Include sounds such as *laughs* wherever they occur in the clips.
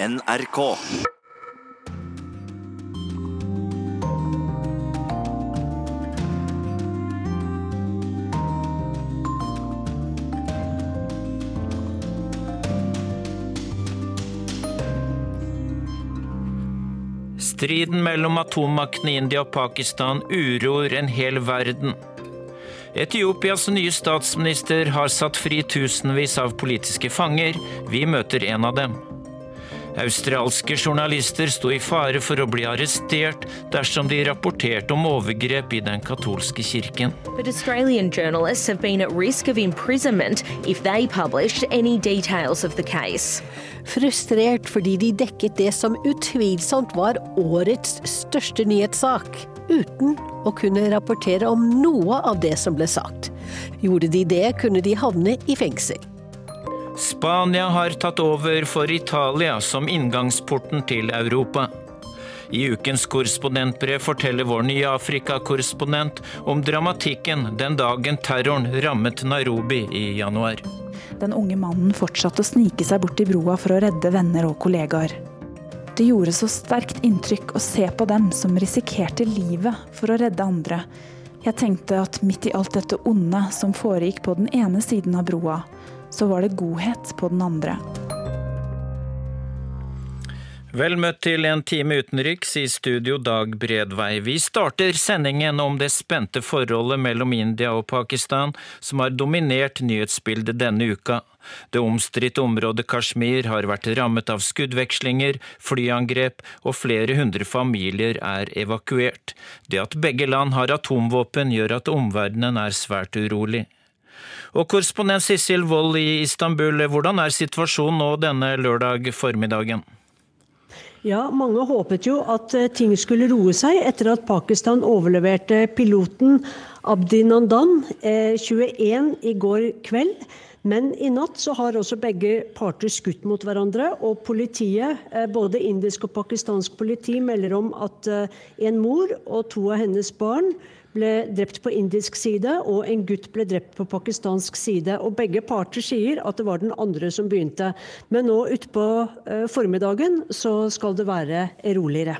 NRK. Striden mellom atommaktene India og Pakistan uroer en hel verden. Etiopias nye statsminister har satt fri tusenvis av politiske fanger. Vi møter en av dem. Australske journalister sto i fare for å bli arrestert dersom de rapporterte om overgrep i den katolske kirken. But Australian journalists have been at risk of imprisonment if they published any details of the case. Frustrert fordi de dekket det som utvilsomt var årets største nyhetssak, uten å kunne rapportere om noe av det som ble sagt. Gjorde de det, kunne de havne i fengsel. Spania har tatt over for Italia som inngangsporten til Europa. I ukens korrespondentbrev forteller vår nye Afrika-korrespondent om dramatikken den dagen terroren rammet Nairobi i januar. Den unge mannen fortsatte å snike seg bort til broa for å redde venner og kollegaer. Det gjorde så sterkt inntrykk å se på dem som risikerte livet for å redde andre. Jeg tenkte at midt i alt dette onde som foregikk på den ene siden av broa, så var det godhet på den andre. Vel møtt til en time utenriks i studio Dag Bredvei. Vi starter sendingen om det spente forholdet mellom India og Pakistan, som har dominert nyhetsbildet denne uka. Det omstridte området Kashmir har vært rammet av skuddvekslinger, flyangrep, og flere hundre familier er evakuert. Det at begge land har atomvåpen gjør at omverdenen er svært urolig. Og korrespondent Sissel Wold i Istanbul, hvordan er situasjonen nå denne lørdag formiddagen? Ja, Mange håpet jo at eh, ting skulle roe seg etter at Pakistan overleverte piloten Abdi Nandan, 21, eh, i går kveld. Men i natt så har også begge parter skutt mot hverandre. Og politiet, eh, både indisk og pakistansk politi, melder om at en mor og to av hennes barn ble drept på indisk side, og en gutt ble drept på pakistansk side. Og begge parter sier at det var den andre som begynte. Men nå utpå eh, formiddagen så skal det være roligere.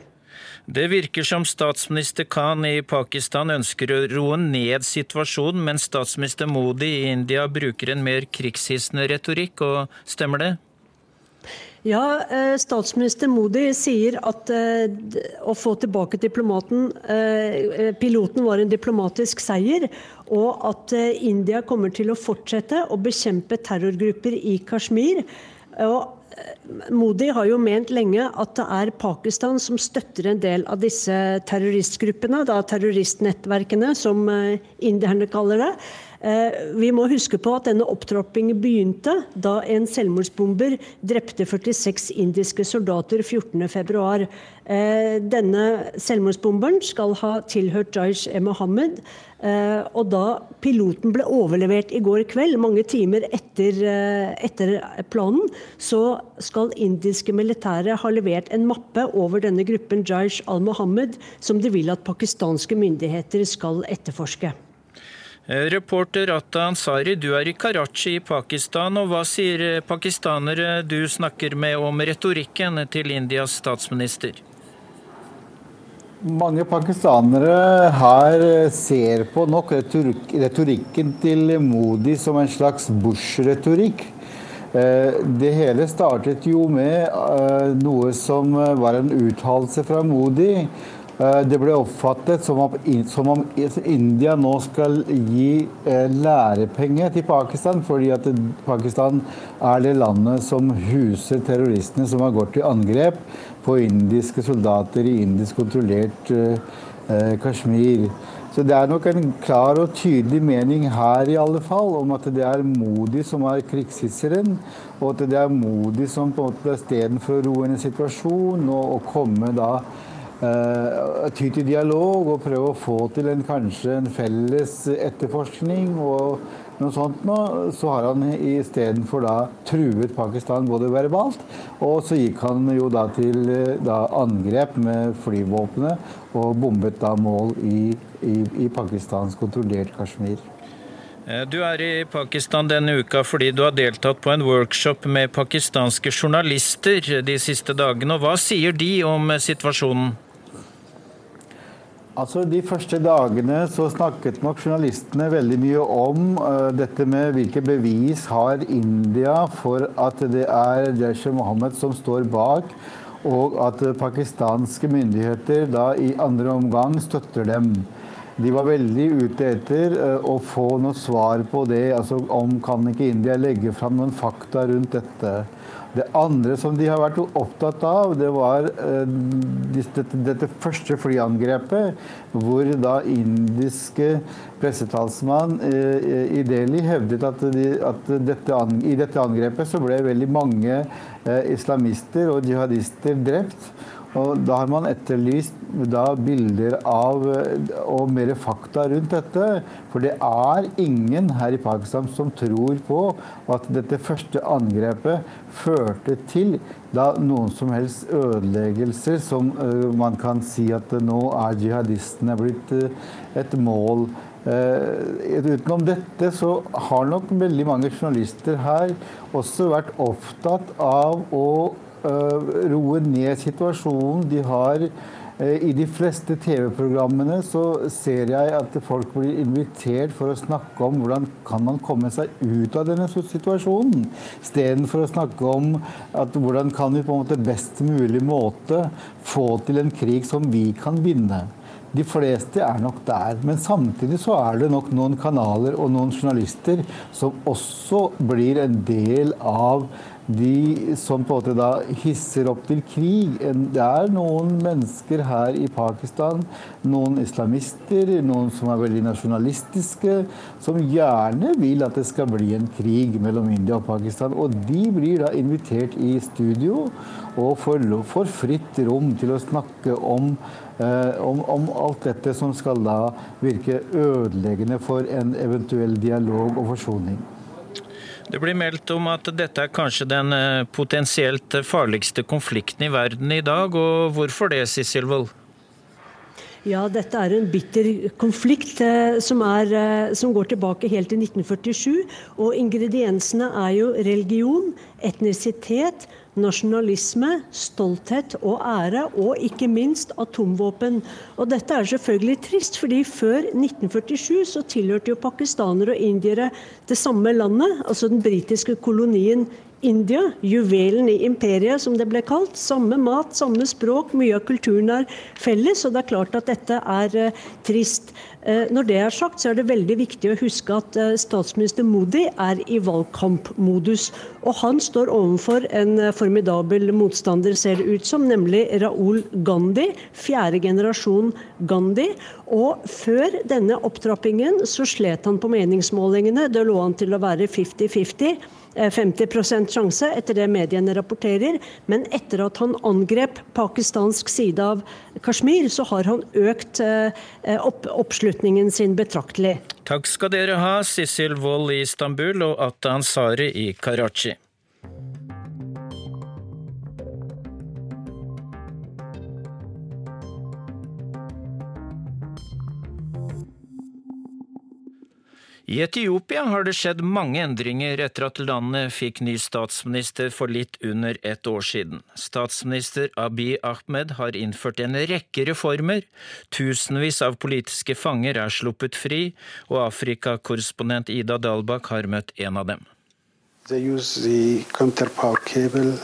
Det virker som statsminister Khan i Pakistan ønsker å roe ned situasjonen, mens statsminister Modi i India bruker en mer krigshissende retorikk, og stemmer det? Ja, eh, Statsminister Modi sier at eh, å få tilbake diplomaten, eh, piloten var en diplomatisk seier, og at India kommer til å fortsette å bekjempe terrorgrupper i Kashmir. Og Modi har jo ment lenge at det er Pakistan som støtter en del av disse terroristgruppene, da terroristnettverkene, som indierne kaller det. Eh, vi må huske på at denne opptrappingen begynte da en selvmordsbomber drepte 46 indiske soldater 14.2. Eh, denne selvmordsbomberen skal ha tilhørt Jaish e Mohammed. Eh, og da piloten ble overlevert i går kveld, mange timer etter, etter planen, så skal indiske militære ha levert en mappe over denne gruppen Jaish al-Mohammed, som de vil at pakistanske myndigheter skal etterforske. Eh, reporter Atta Ansari, du er i Karachi i Pakistan. og Hva sier eh, pakistanere du snakker med om retorikken til Indias statsminister? Mange pakistanere her ser på nok retorikken til Modi som en slags Bush-retorikk. Eh, det hele startet jo med noe som var en uttalelse fra Modi Eh, det ble oppfattet som om, India nå skal gi eh, lærepenger til Pakistan, fordi at Pakistan er det landet som huser terroristene som har gått til angrep på indiske soldater i indisk kontrollert eh, Kashmir. Så det er nok en klar og tydelig mening her i alle fall om at det er Modi som er krigshisseren, og at det er Modi som på en måte istedenfor å roe ned situasjonen og, og komme da ty til dialog og prøve å få til en, kanskje en felles etterforskning og noe sånt noe, så har han istedenfor da truet Pakistan både verbalt, og så gikk han jo da til da, angrep med flyvåpenet og bombet da mål i, i, i Pakistans kontrollert Kashmir. Eh, du er i Pakistan denne uka fordi du har deltatt på en workshop med pakistanske journalister de siste dagene. og Hva sier de om situasjonen? Altså, De første dagene så snakket nok journalistene veldig mye om uh, dette med hvilke bevis har India for at det er Jaish Mohammed som står bak, og at pakistanske myndigheter da i andre omgang støtter dem. De var veldig ute etter uh, å få noe svar på det. altså om Kan ikke India legge fram noen fakta rundt dette? Det andre som de har vært opptatt av, det var uh, dette, første flyangrepet, hvor da indiske pressetalsmann uh, i Delhi hevdet at, de, at dette, i dette angrepet så ble veldig mange islamister og jihadister drept. Og da har man etterlyst da bilder av og mer fakta rundt dette. For det er ingen her i Pakistan som tror på at dette første angrepet førte til da noen som helst ødeleggelser som uh, man kan si at nå er jihadistene blitt uh, et mål. Utenom dette så har nok veldig mange journalister her også vært opptatt av å Eh, roe ned situasjonen. De har eh, I de fleste TV-programmene så ser jeg at folk blir invitert for å snakke om hvordan kan man komme seg ut av denne situasjonen, istedenfor å snakke om at hvordan kan vi på en måte best mulig måte få til en krig som vi kan vinne. De fleste er nok der. Men samtidig så er det nok noen kanaler og noen journalister som også blir en del av de som på en måte da hisser opp til krig. Det er noen mennesker her i Pakistan, noen islamister, noen som er veldig nasjonalistiske, som gjerne vil at det skal bli en krig mellom India og Pakistan. Og de blir da invitert i studio og får, fritt rom til å snakke om, eh, om, om alt dette som skal da virke ødeleggende for en eventuell dialog og forsoning. Det blir meldt om at dette er kanskje den eh, potensielt farligste konflikten i verden i dag. og Hvorfor det, Sissel Wold? Ja, dette er en bitter konflikt eh, som, er, eh, som, går tilbake helt til 1947. Og ingrediensene er jo religion, etnisitet, nasjonalisme, stolthet og ære, og ikke minst atomvåpen. Og dette er selvfølgelig trist, fordi før 1947 så tilhørte jo pakistanere og indiere det samme landet, altså den britiske kolonien India, juvelen i imperiet, som det ble kalt. Samme mat, samme språk, mye av kulturen er felles. Og det er klart at dette er uh, trist. Uh, når det er sagt, så er det veldig viktig å huske at uh, statsminister Modi er i valgkampmodus. Og han står overfor en formidabel motstander, ser det ut som, nemlig Raoul Gandhi. Fjerde generasjon Gandhi. Og før denne opptrappingen så slet han på meningsmålingene. Det lå an til å være 50-50. 50 eh, sjanse, etter det mediene rapporterer. Men etter at han angrep pakistansk side av Kashmir, så har han økt eh, opp, oppslutningen sin betraktelig. Takk skal dere ha, Sissel Wold i Istanbul og Atta Ansari i Karachi. I Etiopia har det skjedd mange endringer etter at landet fikk ny statsminister for litt under et år siden. Statsminister Abiy Ahmed har innført en rekke reformer, tusenvis av politiske fanger er sluppet fri, og Afrikakorrespondent Ida Dalbakk har møtt en av dem. They use the computer power cable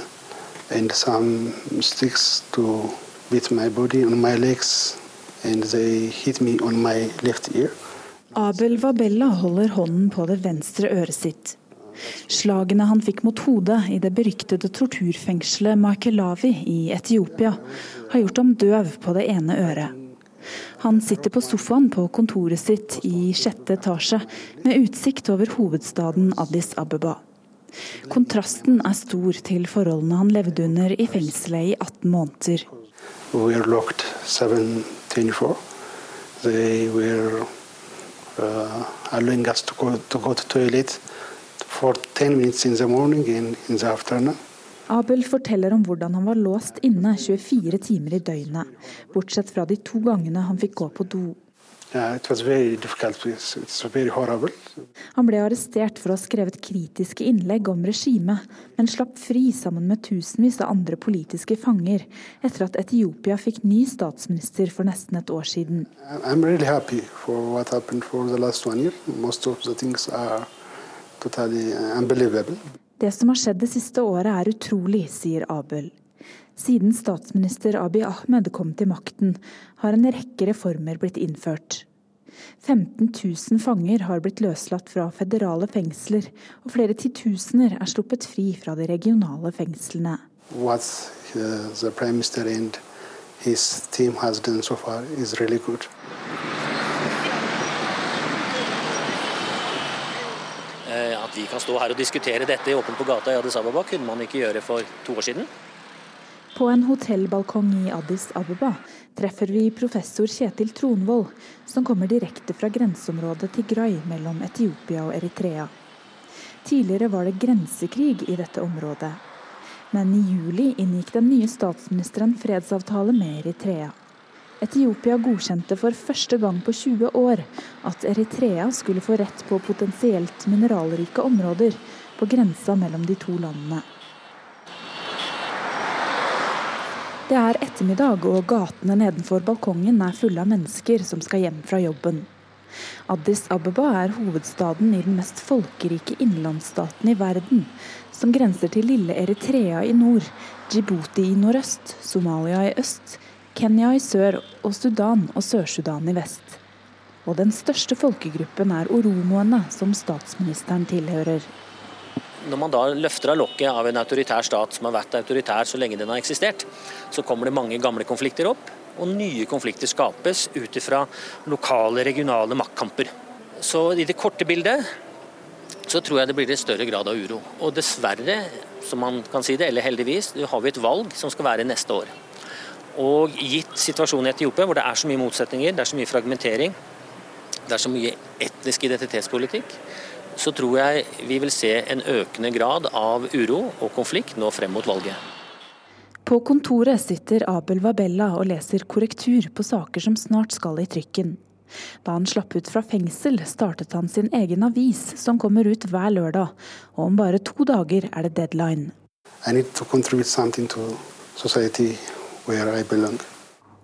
and some sticks to beat my body on my legs, and they hit me on my left ear. Abel Vabella holder hånden på det venstre øret sitt. Slagene han fikk mot hodet i det beryktede torturfengselet Makelavi i Etiopia, har gjort ham døv på det ene øret. Han sitter på sofaen på kontoret sitt i sjette etasje, med utsikt over hovedstaden Addis Abeba. Kontrasten er stor til forholdene han levde under i fengselet i 18 måneder. We are locked 724. They were allowing us to go, to go to toilet for 10 minutes in the morning and in the afternoon. Abel forteller om hvordan han var låst inne 24 timer i døgnet, bortsett fra de to gangene han fikk gå på do. Han ble arrestert for å ha skrevet kritiske innlegg om regimet, men slapp fri sammen med tusenvis av andre politiske fanger etter at Etiopia fikk ny statsminister for nesten et år siden. Totally det som har skjedd det siste året er utrolig, sier Abel. Siden statsminister Abiy Ahmed kom til makten, har en rekke reformer blitt innført. 15 000 fanger har blitt løslatt fra føderale fengsler, og flere titusener er sluppet fri fra de regionale fengslene. What uh, the prime minister and his team so far is really good. Eh, at vi kan stå her og diskutere dette åpent på gata i Addis Ababa, kunne man ikke gjøre for to år siden. På en hotellbalkong i Addis Ababa treffer vi professor Kjetil Tronvoll, som kommer direkte fra grenseområdet Tigray mellom Etiopia og Eritrea. Tidligere var det grensekrig i dette området. Men i juli inngikk den nye statsministeren fredsavtale med Eritrea. Etiopia godkjente for første gang på 20 år at Eritrea skulle få rett på potensielt mineralrike områder på grensa mellom de to landene. Det er ettermiddag, og gatene nedenfor balkongen er fulle av mennesker som skal hjem fra jobben. Addis Ababa er hovedstaden i den mest folkerike innlandsstaten i verden, som grenser til lille Eritrea i nord, Djibouti i nordøst, Somalia i øst, Kenya i sør og Sudan og Sør-Sudan i vest. Og den største folkegruppen er oromoene, som statsministeren tilhører. Når man da løfter av lokket av en autoritær stat som har vært autoritær så lenge den har eksistert, så kommer det mange gamle konflikter opp, og nye konflikter skapes ut ifra lokale, regionale maktkamper. Så i det korte bildet så tror jeg det blir en større grad av uro. Og dessverre, som man kan si det, eller heldigvis, har vi et valg som skal være neste år. Og gitt situasjonen i Etiopia, hvor det er så mye motsetninger, det er så mye fragmentering, det er så mye etnisk identitetspolitikk, så tror jeg vi vil se en økende grad av uro og konflikt nå frem mot valget. På kontoret sitter Abel Wabella og leser korrektur på saker som snart skal i trykken. Da han slapp ut fra fengsel, startet han sin egen avis, som kommer ut hver lørdag. Og om bare to dager er det deadline. I need to contribute something to society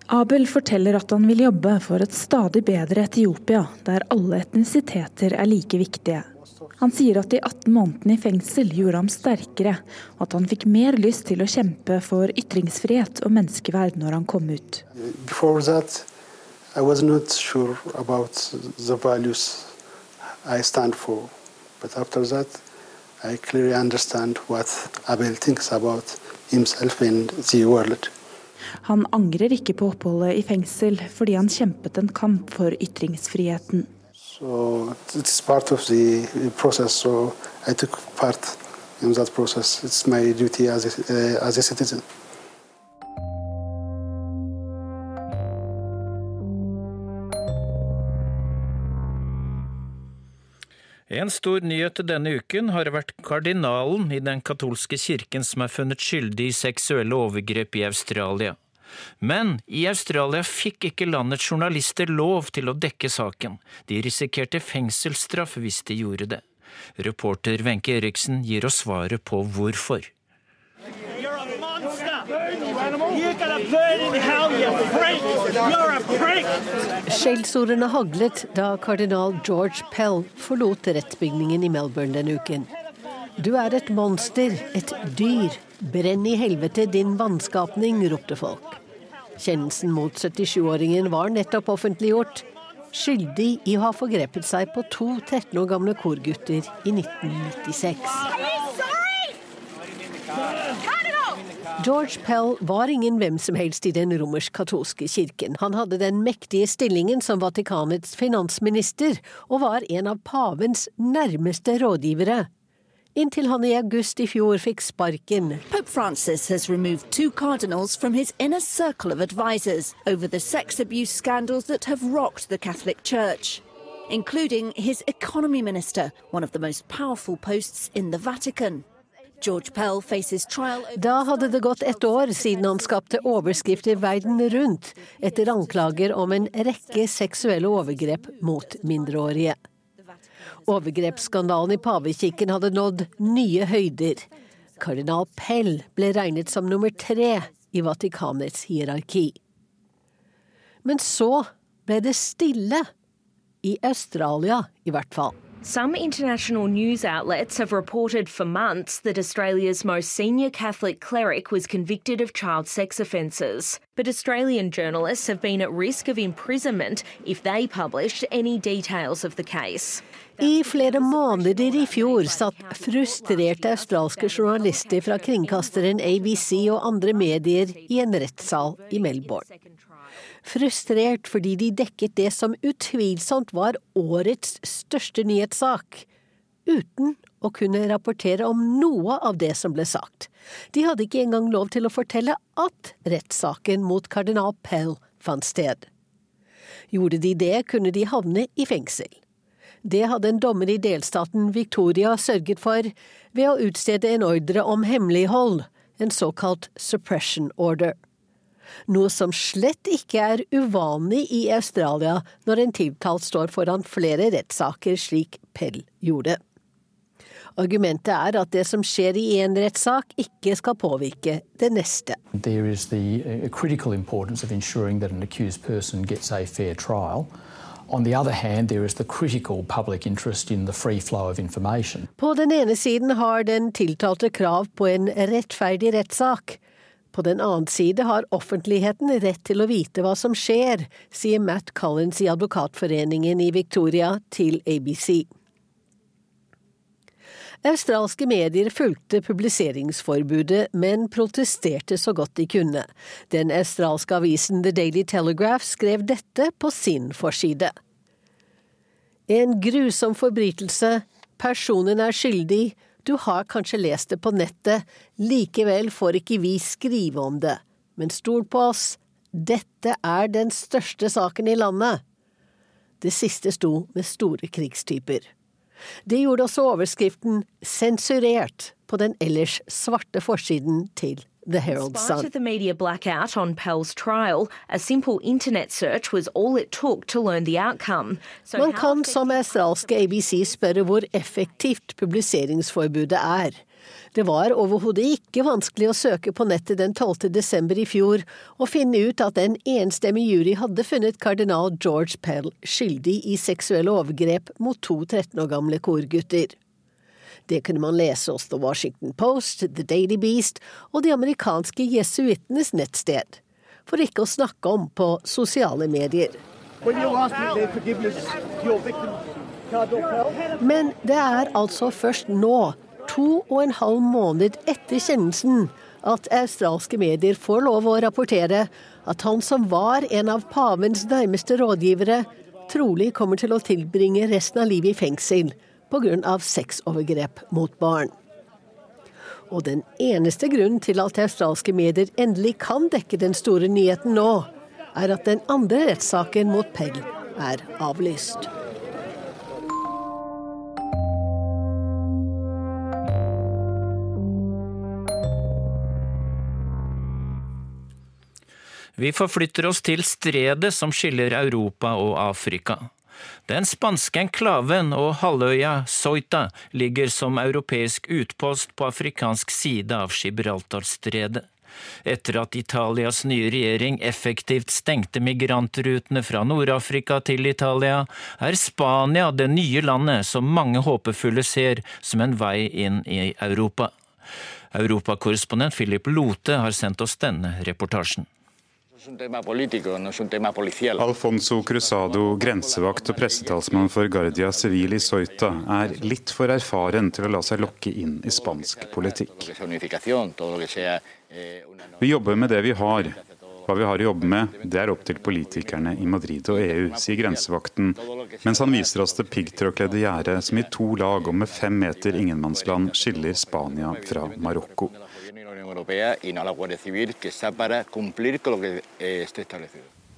Abel forteller at han vil jobbe for et stadig bedre Etiopia, der alle etnisiteter er like viktige. Han sier at de 18 månedene i fengsel gjorde ham sterkere, og at han fikk mer lyst til å kjempe for ytringsfrihet og menneskeverd når han kom ut. That, I was not sure about the values I stand for, but after that, I clearly understand what Abel thinks about himself and the world. Han angrer ikke på oppholdet i fengsel, fordi han kjempet en kamp for ytringsfriheten. So it's part of the process, so I took part in that process. It's my duty as a, uh, as a citizen. En stor nyhet denne uken har vært kardinalen i den katolske kirken som er funnet skyldig i seksuelle overgrep i Australia. Men i Australia fikk ikke landets journalister lov til å dekke saken. De risikerte fengselsstraff hvis de gjorde det. Reporter Wenche Eriksen gir oss svaret på hvorfor. Skjellsordene haglet da kardinal George Pell forlot rettsbygningen i Melbourne denne uken. Du er et monster, et dyr. Brenn i helvete, din vannskapning, ropte folk. Kjennelsen mot 77-åringen var nettopp offentliggjort. Skyldig i å ha forgrepet seg på to 13 år gamle korgutter i 1996. George Pell var ingen hvem som helst i den romersk-katolske kirken. Han hadde den mektige stillingen som Vatikanets finansminister, og var en av pavens nærmeste rådgivere. Inntil han i august i fjor fikk sparken. Pope Francis has removed two cardinals from his inner circle of advisers over the sex abuse scandals that have rocked the Catholic Church. Including his economy minister, one of the most powerful posts in the Vatican. Da hadde det gått et år siden han skapte overskrifter verden rundt etter anklager om en rekke seksuelle overgrep mot mindreårige. Overgrepsskandalen i pavekirken hadde nådd nye høyder. Kardinal Pell ble regnet som nummer tre i Vatikanets hierarki. Men så ble det stille. I Australia, i hvert fall. Some international news outlets have reported for months that Australia's most senior Catholic cleric was convicted of child sex offences. But Australian journalists have been at risk of imprisonment if they published any details of the case. I flere måneder i fjor satt frustrerte australske journalister fra kringkasteren ABC og andre medier i en rettssal i Melbourne frustrert fordi de dekket det som utvilsomt var årets største nyhetssak, uten å kunne rapportere om noe av det som ble sagt. De hadde ikke engang lov til å fortelle at rettssaken mot kardinal Pell fant sted. Gjorde de det, kunne de havne i fengsel. Det hadde en dommer i delstaten Victoria sørget for ved å utstede en ordre om hemmelighold, en såkalt suppression order noe som slett ikke er uvanlig i Australia når en tiltalt står foran flere rettssaker, slik Pell gjorde. Argumentet er at det som skjer i én rettssak, ikke skal påvirke det neste. There is the uh, critical importance of ensuring that an accused person gets a fair. The. På den ene siden har den tiltalte krav på en rettferdig rettssak. På den annen side har offentligheten rett til å vite hva som skjer, sier Matt Collins i Advokatforeningen i Victoria til ABC. Australske medier fulgte publiseringsforbudet, men protesterte så godt de kunne. Den australske avisen The Daily Telegraph skrev dette på sin forside. En grusom forbrytelse, personen er skyldig, du har kanskje lest det på nettet, likevel får ikke vi skrive om det. Men stol på oss, dette er den største saken i landet. Det siste sto med store krigstyper. Det gjorde også overskriften Sensurert på den ellers svarte forsiden til the Herald Sun. Despite the media blackout on Pell's trial, a simple internet search was all it took to learn the outcome. So Man kan som australske ABC spørre hvor effektivt publiseringsforbudet er. Det var overhodet ikke vanskelig å søke på nettet den 12. desember i fjor og finne ut at en enstemmig jury hadde funnet kardinal George Pell skyldig i seksuelle overgrep mot to 13 år gamle korgutter. Det kunne man lese hos The Washington Post, The Daily Beast og de amerikanske jesuittenes nettsted. For ikke å snakke om på sosiale medier. Men det er altså først nå, to og en halv måned etter kjennelsen, at australske medier får lov å rapportere at han som var en av pavens nærmeste rådgivere, trolig kommer til å tilbringe resten av livet i fengsel pga. sexovergrep mot barn. Og den eneste grunnen til at australske medier endelig kan dekke den store nyheten nå, er at den andre rettssaken mot Pell er avlyst. Vi forflytter oss til stredet som skiller Europa og Afrika. Den spanske enklaven og halvøya Soita ligger som europeisk utpost på afrikansk side av Gibraltarstredet. Etter at Italias nye regjering effektivt stengte migrantrutene fra Nord-Afrika til Italia, er Spania det nye landet som mange håpefulle ser som en vei inn i Europa. Europakorrespondent Philip Lote har sendt oss denne reportasjen. Alfonso Cruzado, grensevakt og pressetalsmann for Guardia Civil i Soita, er litt for erfaren til å la seg lokke inn i spansk politikk. Vi jobber med det vi har. Hva vi har å jobbe med, det er opp til politikerne i Madrid og EU, sier grensevakten, mens han viser oss det piggtrådkledde gjerdet som i to lag og med fem meter ingenmannsland skiller Spania fra Marokko.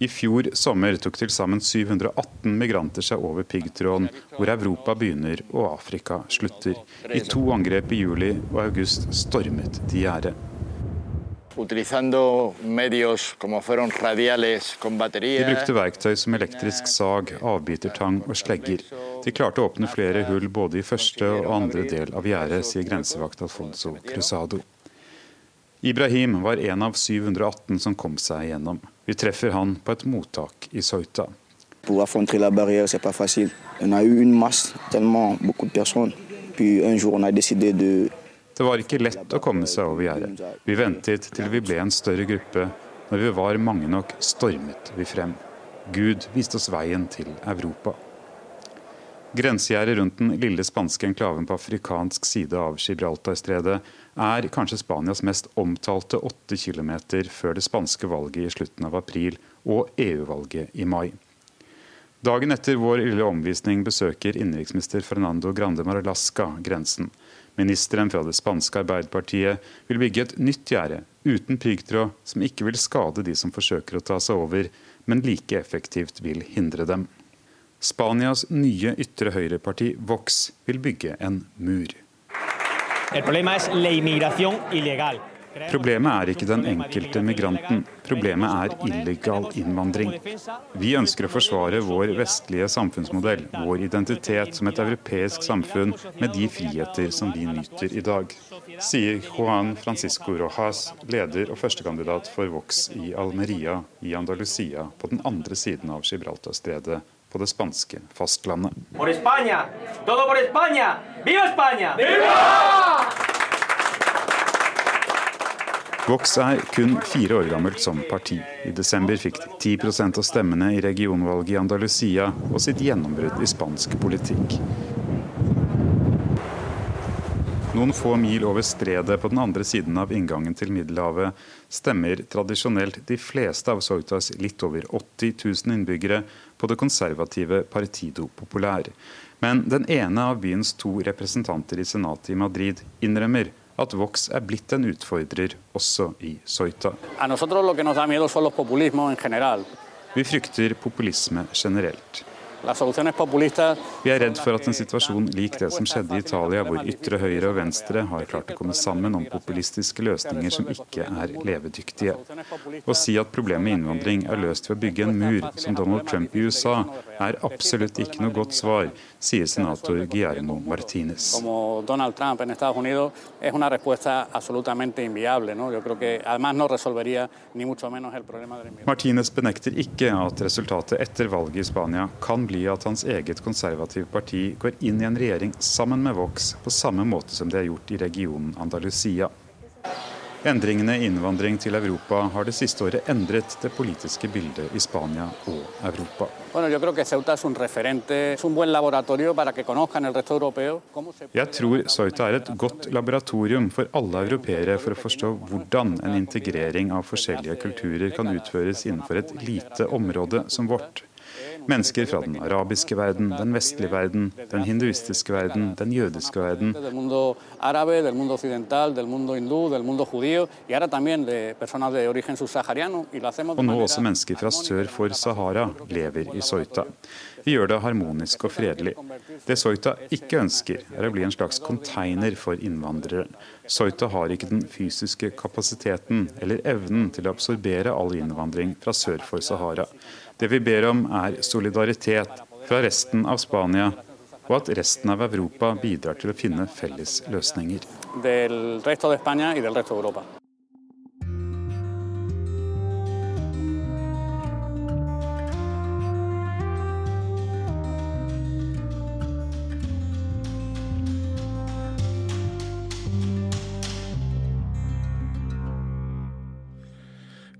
I fjor sommer tok til sammen 718 migranter seg over piggtråden, hvor Europa begynner og Afrika slutter. I to angrep i juli og august stormet de gjerdet. De brukte verktøy som elektrisk sag, avbitertang og slegger. De klarte å åpne flere hull både i første og andre del av gjerdet, sier grensevakt Alfonso Cruzado. Ibrahim var en av 718 som kom seg igjennom. Vi treffer han på et mottak i Soita. Det var ikke lett å komme seg over gjerdet. Vi ventet til vi ble en større gruppe. Når vi var mange nok, stormet vi frem. Gud viste oss veien til Europa. Grensegjerdet rundt den lille spanske enklaven på afrikansk side av Gibraltarstredet er kanskje Spanias mest omtalte åtte kilometer før det spanske valget i slutten av april og EU-valget i mai. Dagen etter vår lille omvisning besøker innenriksminister Fernando Grande Marlasca grensen. Ministeren fra det spanske Arbeiderpartiet vil bygge et nytt gjerde uten piggtråd, som ikke vil skade de som forsøker å ta seg over, men like effektivt vil hindre dem. Spanias nye ytre høyreparti Vox vil bygge en mur. Problemet er ikke den enkelte migranten, problemet er illegal innvandring. Vi ønsker å forsvare vår vestlige samfunnsmodell, vår identitet som et europeisk samfunn med de friheter som vi nyter i dag, sier Juan Francisco Rojas, leder og førstekandidat for Vox i Almeria i Andalusia, på den andre siden av Gibraltarstredet på det spanske fastlandet. Vox er kun fire år gammelt som parti. I desember fikk de 10% av stemmene i regionvalget i Andalusia og sitt gjennombrudd i spansk politikk. Noen få mil over stredet på den andre siden av inngangen til Middelhavet stemmer tradisjonelt de fleste av Soitas litt over 80 000 innbyggere på det konservative Partido Populær. Men den ene av byens to representanter i senatet i Madrid innrømmer at Vox er blitt en utfordrer også i Soita. Vi frykter populisme generelt. Vi er redd for at en situasjon lik det som skjedde i Italia, hvor ytre høyre og venstre har klart å komme sammen om populistiske løsninger som ikke er levedyktige. Å si at problemet med innvandring er løst ved å bygge en mur, som Donald Trump i USA, er absolutt ikke noe godt svar, sier senator Guillermo Martinez. Martinez benekter ikke at resultatet etter valget i Spania kan bli bli at hans eget konservative parti går inn i en regjering sammen med Vox, på samme måte som det har gjort i regionen Andalusia. Endringene i innvandring til Europa har det siste året endret det politiske bildet i Spania og Europa. Jeg tror Ceuta er et godt laboratorium for alle europeere for å forstå hvordan en integrering av forskjellige kulturer kan utføres innenfor et lite område som vårt. Mennesker fra den arabiske verden, den vestlige verden, den hinduistiske verden, den jødiske verden. Og nå også mennesker fra sør for Sahara lever i Soita. Vi gjør det harmonisk og fredelig. Det Soita ikke ønsker, er å bli en slags konteiner for innvandrere. Soita har ikke den fysiske kapasiteten eller evnen til å absorbere all innvandring fra sør for Sahara. Det vi ber om er solidaritet fra resten av Spania, og at resten av Europa bidrar til å finne felles løsninger.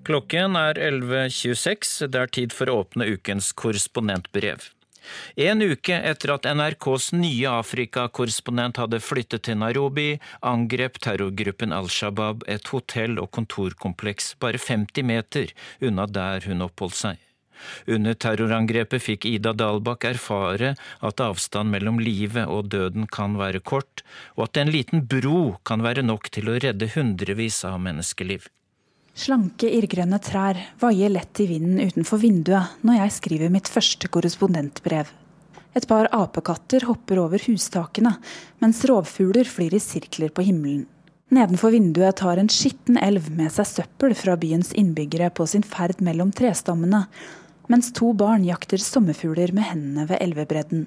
Klokken er 11.26. Det er tid for å åpne ukens korrespondentbrev. En uke etter at NRKs nye Afrika-korrespondent hadde flyttet til Nairobi, angrep terrorgruppen Al Shabaab et hotell- og kontorkompleks bare 50 meter unna der hun oppholdt seg. Under terrorangrepet fikk Ida Dalbakk erfare at avstand mellom livet og døden kan være kort, og at en liten bro kan være nok til å redde hundrevis av menneskeliv. Slanke, irrgrønne trær vaier lett i vinden utenfor vinduet når jeg skriver mitt første korrespondentbrev. Et par apekatter hopper over hustakene, mens rovfugler flyr i sirkler på himmelen. Nedenfor vinduet tar en skitten elv med seg søppel fra byens innbyggere på sin ferd mellom trestammene, mens to barn jakter sommerfugler med hendene ved elvebredden.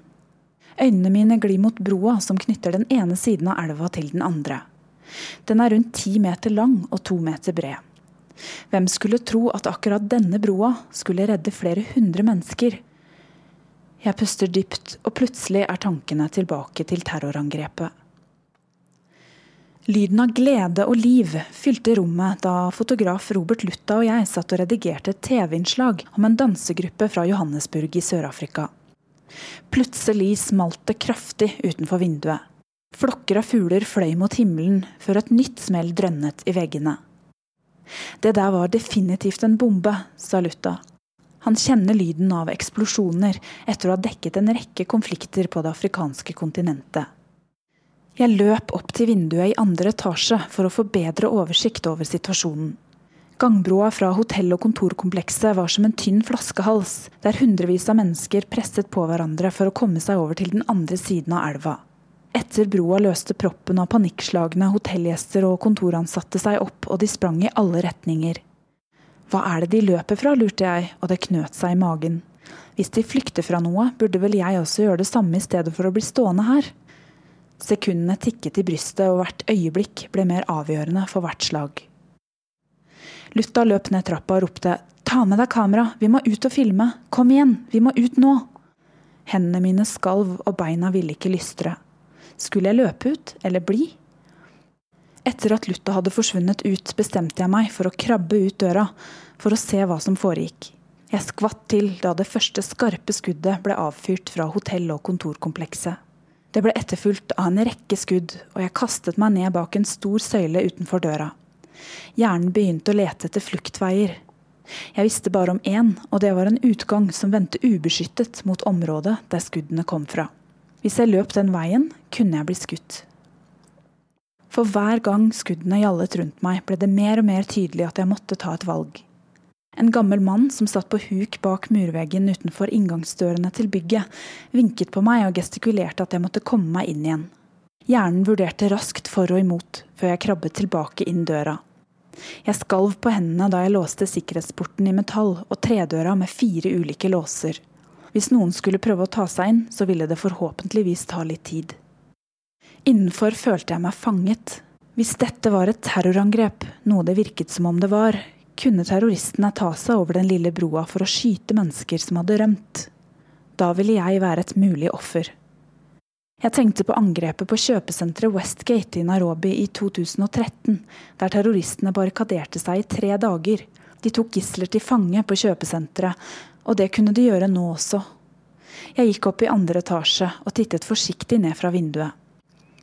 Øynene mine glir mot broa som knytter den ene siden av elva til den andre. Den er rundt ti meter lang og to meter bred. Hvem skulle tro at akkurat denne broa skulle redde flere hundre mennesker? Jeg puster dypt, og plutselig er tankene tilbake til terrorangrepet. Lyden av glede og liv fylte rommet da fotograf Robert Lutta og jeg satt og redigerte et TV-innslag om en dansegruppe fra Johannesburg i Sør-Afrika. Plutselig smalt det kraftig utenfor vinduet. Flokker av fugler fløy mot himmelen før et nytt smell drønnet i veggene. Det der var definitivt en bombe, sa Lutta. Han kjenner lyden av eksplosjoner etter å ha dekket en rekke konflikter på det afrikanske kontinentet. Jeg løp opp til vinduet i andre etasje for å få bedre oversikt over situasjonen. Gangbroa fra hotell- og kontorkomplekset var som en tynn flaskehals, der hundrevis av mennesker presset på hverandre for å komme seg over til den andre siden av elva. Etter broa løste proppen av panikkslagne hotellgjester og kontoransatte seg opp, og de sprang i alle retninger. Hva er det de løper fra, lurte jeg, og det knøt seg i magen. Hvis de flykter fra noe, burde vel jeg også gjøre det samme i stedet for å bli stående her. Sekundene tikket i brystet, og hvert øyeblikk ble mer avgjørende for hvert slag. Lutta løp ned trappa og ropte ta med deg kamera, vi må ut og filme, kom igjen, vi må ut nå. Hendene mine skalv og beina ville ikke lystre. Skulle jeg løpe ut, eller bli? Etter at Lutta hadde forsvunnet ut, bestemte jeg meg for å krabbe ut døra, for å se hva som foregikk. Jeg skvatt til da det første skarpe skuddet ble avfyrt fra hotell- og kontorkomplekset. Det ble etterfulgt av en rekke skudd, og jeg kastet meg ned bak en stor søyle utenfor døra. Hjernen begynte å lete etter fluktveier. Jeg visste bare om én, og det var en utgang som vendte ubeskyttet mot området der skuddene kom fra. Hvis jeg løp den veien, kunne jeg bli skutt. For hver gang skuddene gjallet rundt meg, ble det mer og mer tydelig at jeg måtte ta et valg. En gammel mann som satt på huk bak murveggen utenfor inngangsdørene til bygget, vinket på meg og gestikulerte at jeg måtte komme meg inn igjen. Hjernen vurderte raskt for og imot, før jeg krabbet tilbake inn døra. Jeg skalv på hendene da jeg låste sikkerhetsporten i metall og tredøra med fire ulike låser. Hvis noen skulle prøve å ta seg inn, så ville det forhåpentligvis ta litt tid. Innenfor følte jeg meg fanget. Hvis dette var et terrorangrep, noe det virket som om det var, kunne terroristene ta seg over den lille broa for å skyte mennesker som hadde rømt. Da ville jeg være et mulig offer. Jeg tenkte på angrepet på kjøpesenteret Westgate i Nairobi i 2013, der terroristene barrikaderte seg i tre dager. De tok gisler til fange på kjøpesenteret, og det kunne de gjøre nå også. Jeg gikk opp i andre etasje og tittet forsiktig ned fra vinduet.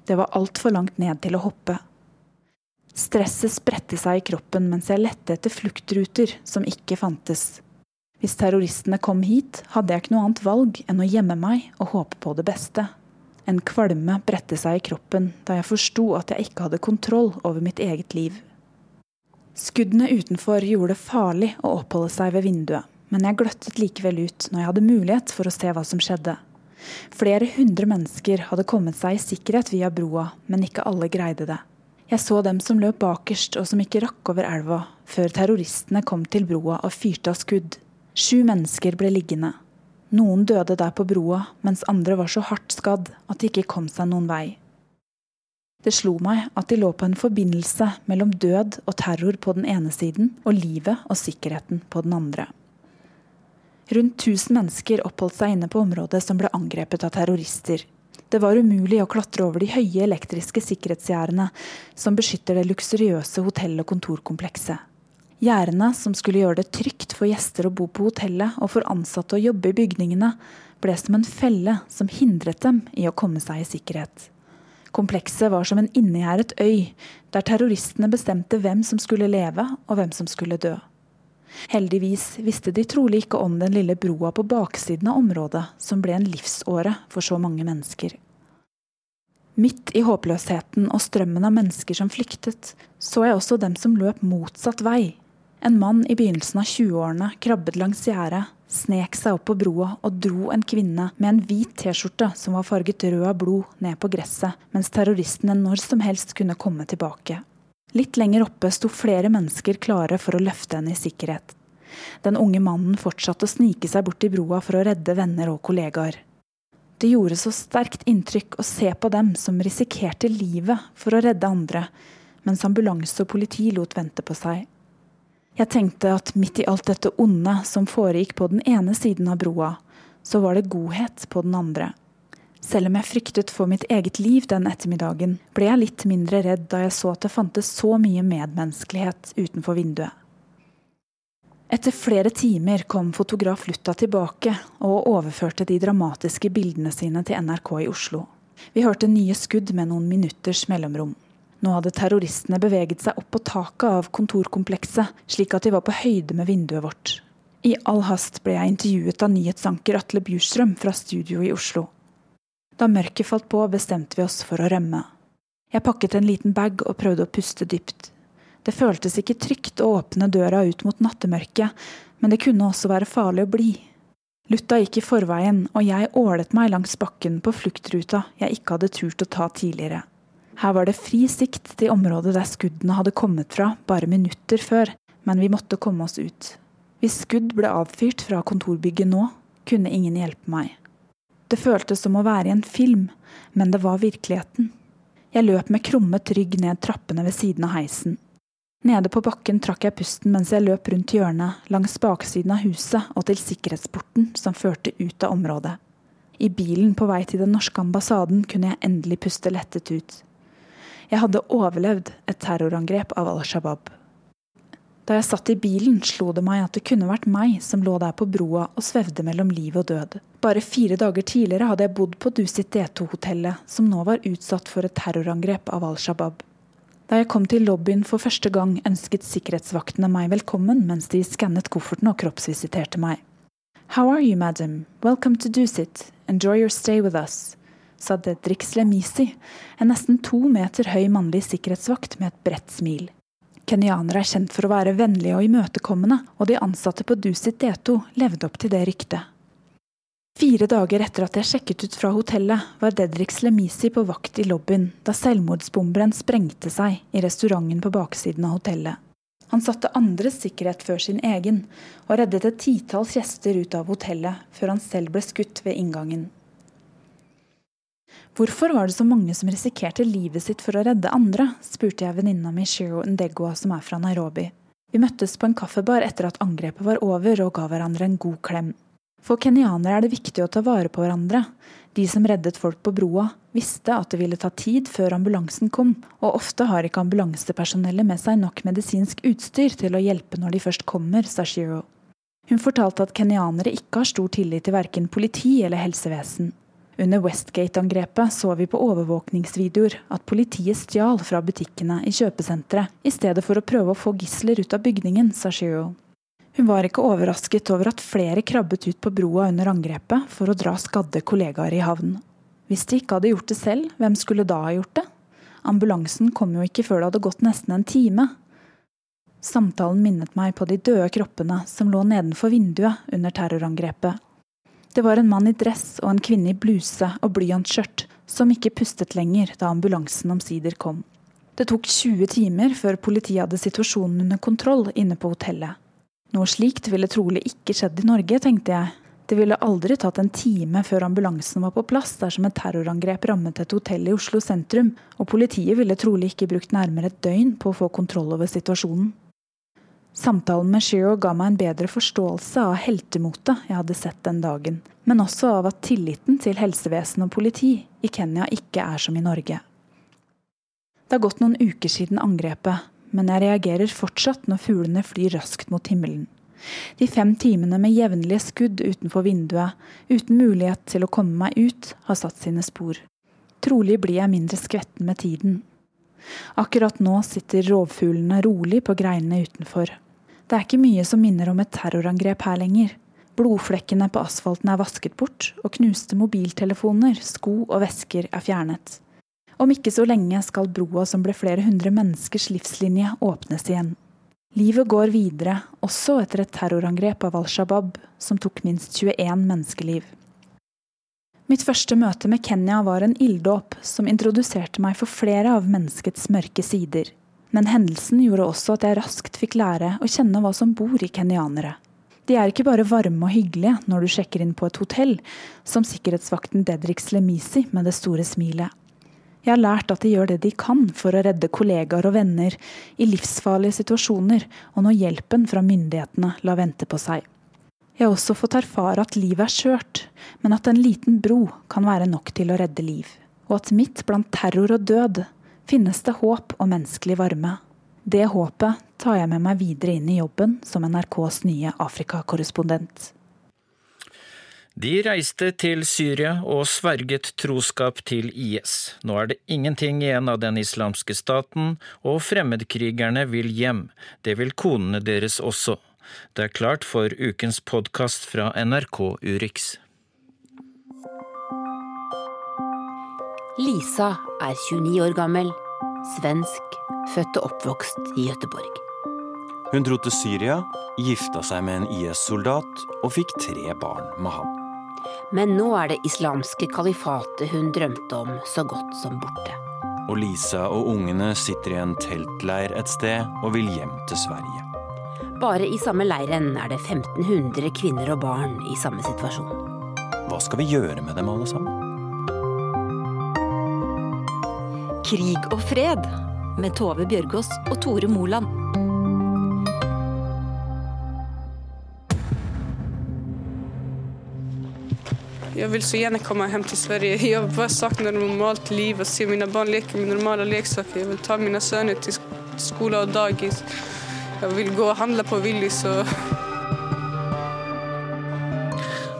Det var altfor langt ned til å hoppe. Stresset spredte seg i kroppen mens jeg lette etter fluktruter som ikke fantes. Hvis terroristene kom hit, hadde jeg ikke noe annet valg enn å gjemme meg og håpe på det beste. En kvalme bredte seg i kroppen da jeg forsto at jeg ikke hadde kontroll over mitt eget liv. Skuddene utenfor gjorde det farlig å oppholde seg ved vinduet men jeg gløttet likevel ut når jeg hadde mulighet for å se hva som skjedde. Flere hundre mennesker hadde kommet seg i sikkerhet via broa, men ikke alle greide det. Jeg så dem som løp bakerst og som ikke rakk over elva, før terroristene kom til broa og fyrte av skudd. Sju mennesker ble liggende. Noen døde der på broa, mens andre var så hardt skadd at de ikke kom seg noen vei. Det slo meg at de lå på en forbindelse mellom død og terror på den ene siden, og livet og sikkerheten på den andre. Rundt 1000 mennesker oppholdt seg inne på området som ble angrepet av terrorister. Det var umulig å klatre over de høye elektriske sikkerhetsgjerdene som beskytter det luksuriøse hotell- og kontorkomplekset. Gjerdene som skulle gjøre det trygt for gjester å bo på hotellet og for ansatte å jobbe i bygningene, ble som en felle som hindret dem i å komme seg i sikkerhet. Komplekset var som en innegjerdet øy, der terroristene bestemte hvem som skulle leve og hvem som skulle dø. Heldigvis visste de trolig ikke om den lille broa på baksiden av området, som ble en livsåre for så mange mennesker. Midt i håpløsheten og strømmen av mennesker som flyktet, så jeg også dem som løp motsatt vei. En mann i begynnelsen av 20-årene krabbet langs gjerdet, snek seg opp på broa og dro en kvinne med en hvit T-skjorte som var farget rød av blod, ned på gresset, mens terroristene når som helst kunne komme tilbake. Litt lenger oppe sto flere mennesker klare for å løfte henne i sikkerhet. Den unge mannen fortsatte å snike seg bort i broa for å redde venner og kollegaer. Det gjorde så sterkt inntrykk å se på dem som risikerte livet for å redde andre, mens ambulanse og politi lot vente på seg. Jeg tenkte at midt i alt dette onde som foregikk på den ene siden av broa, så var det godhet på den andre. Selv om jeg fryktet for mitt eget liv den ettermiddagen, ble jeg litt mindre redd da jeg så at det fantes så mye medmenneskelighet utenfor vinduet. Etter flere timer kom fotograf Lutta tilbake og overførte de dramatiske bildene sine til NRK i Oslo. Vi hørte nye skudd med noen minutters mellomrom. Nå hadde terroristene beveget seg opp på taket av kontorkomplekset, slik at de var på høyde med vinduet vårt. I all hast ble jeg intervjuet av nyhetsanker Atle Bjurstrøm fra studio i Oslo. Da mørket falt på, bestemte vi oss for å rømme. Jeg pakket en liten bag og prøvde å puste dypt. Det føltes ikke trygt å åpne døra ut mot nattemørket, men det kunne også være farlig å bli. Lutta gikk i forveien, og jeg ålet meg langs bakken på fluktruta jeg ikke hadde turt å ta tidligere. Her var det fri sikt til området der skuddene hadde kommet fra bare minutter før, men vi måtte komme oss ut. Hvis skudd ble avfyrt fra kontorbygget nå, kunne ingen hjelpe meg. Det føltes som å være i en film, men det var virkeligheten. Jeg løp med krummet rygg ned trappene ved siden av heisen. Nede på bakken trakk jeg pusten mens jeg løp rundt hjørnet, langs baksiden av huset og til sikkerhetsporten som førte ut av området. I bilen på vei til den norske ambassaden kunne jeg endelig puste lettet ut. Jeg hadde overlevd et terrorangrep av Al Shabaab. Da jeg satt i bilen, slo det meg at det kunne vært meg som lå der på broa og svevde mellom liv og død. Bare fire dager tidligere hadde jeg bodd på Dusit D2-hotellet, som nå var utsatt for et terrorangrep av Al Shabaab. Da jeg kom til lobbyen for første gang, ønsket sikkerhetsvaktene meg velkommen mens de skannet kofferten og kroppsvisiterte meg. How are you, madam? Welcome to Dusit. Enjoy your stay with us sa Dedrik Slemisi, en nesten to meter høy mannlig sikkerhetsvakt med et bredt smil. Kenyanere er kjent for å være vennlige og imøtekommende, og de ansatte på Dusit D2 levde opp til det ryktet. Fire dager etter at jeg sjekket ut fra hotellet, var Dedrik Slemisi på vakt i lobbyen da selvmordsbomberen sprengte seg i restauranten på baksiden av hotellet. Han satte andres sikkerhet før sin egen, og reddet et titalls gjester ut av hotellet før han selv ble skutt ved inngangen. Hvorfor var det så mange som risikerte livet sitt for å redde andre, spurte jeg venninna mi Shiro Ndegwa som er fra Nairobi. Vi møttes på en kaffebar etter at angrepet var over og ga hverandre en god klem. For kenyanere er det viktig å ta vare på hverandre. De som reddet folk på broa, visste at det ville ta tid før ambulansen kom, og ofte har ikke ambulansepersonellet med seg nok medisinsk utstyr til å hjelpe når de først kommer, sa Shiro. Hun fortalte at kenyanere ikke har stor tillit til verken politi eller helsevesen. Under Westgate-angrepet så vi på overvåkningsvideoer at politiet stjal fra butikkene i kjøpesenteret i stedet for å prøve å få gisler ut av bygningen, sa Shiro. Hun var ikke overrasket over at flere krabbet ut på broa under angrepet for å dra skadde kollegaer i havn. Hvis de ikke hadde gjort det selv, hvem skulle da ha gjort det? Ambulansen kom jo ikke før det hadde gått nesten en time. Samtalen minnet meg på de døde kroppene som lå nedenfor vinduet under terrorangrepet, det var en mann i dress og en kvinne i bluse og blyantskjørt som ikke pustet lenger da ambulansen omsider kom. Det tok 20 timer før politiet hadde situasjonen under kontroll inne på hotellet. Noe slikt ville trolig ikke skjedd i Norge, tenkte jeg. Det ville aldri tatt en time før ambulansen var på plass dersom et terrorangrep rammet et hotell i Oslo sentrum, og politiet ville trolig ikke brukt nærmere et døgn på å få kontroll over situasjonen. Samtalen med Shiro ga meg en bedre forståelse av heltemotet jeg hadde sett den dagen, men også av at tilliten til helsevesen og politi i Kenya ikke er som i Norge. Det har gått noen uker siden angrepet, men jeg reagerer fortsatt når fuglene flyr raskt mot himmelen. De fem timene med jevnlige skudd utenfor vinduet, uten mulighet til å komme meg ut, har satt sine spor. Trolig blir jeg mindre skvetten med tiden. Akkurat nå sitter rovfuglene rolig på greinene utenfor. Det er ikke mye som minner om et terrorangrep her lenger. Blodflekkene på asfalten er vasket bort, og knuste mobiltelefoner, sko og vesker er fjernet. Om ikke så lenge skal broa som ble flere hundre menneskers livslinje, åpnes igjen. Livet går videre, også etter et terrorangrep av Al Shabaab, som tok minst 21 menneskeliv. Mitt første møte med Kenya var en ilddåp som introduserte meg for flere av menneskets mørke sider. Men hendelsen gjorde også at jeg raskt fikk lære å kjenne hva som bor i kenyanere. De er ikke bare varme og hyggelige når du sjekker inn på et hotell, som sikkerhetsvakten Dedrik Slemisi med det store smilet. Jeg har lært at de gjør det de kan for å redde kollegaer og venner i livsfarlige situasjoner, og når hjelpen fra myndighetene lar vente på seg. Jeg har også fått erfare at livet er skjørt, men at en liten bro kan være nok til å redde liv. Og at midt blant terror og død finnes det håp og menneskelig varme. Det håpet tar jeg med meg videre inn i jobben som NRKs nye Afrikakorrespondent. De reiste til Syria og sverget troskap til IS. Nå er det ingenting igjen av den islamske staten, og fremmedkrigerne vil hjem. Det vil konene deres også. Det er klart for ukens podkast fra NRK Urix. Lisa er 29 år gammel, svensk, født og oppvokst i Gøteborg. Hun dro til Syria, gifta seg med en IS-soldat og fikk tre barn med ham. Men nå er det islamske kalifatet hun drømte om, så godt som borte. Og Lisa og ungene sitter i en teltleir et sted og vil hjem til Sverige. Bare i samme leiren er det 1500 kvinner og barn i samme situasjon. Hva skal vi gjøre med dem alle sammen? Krig og fred med Tove Bjørgaas og Tore Moland. Jeg vil så gjerne komme hjem til Sverige. Jeg bare savner normalt liv og se mine barn leke med normale leksaker. Jeg vil ta mine sønner til skole og dagis. Jeg vil gå og handle på Willys og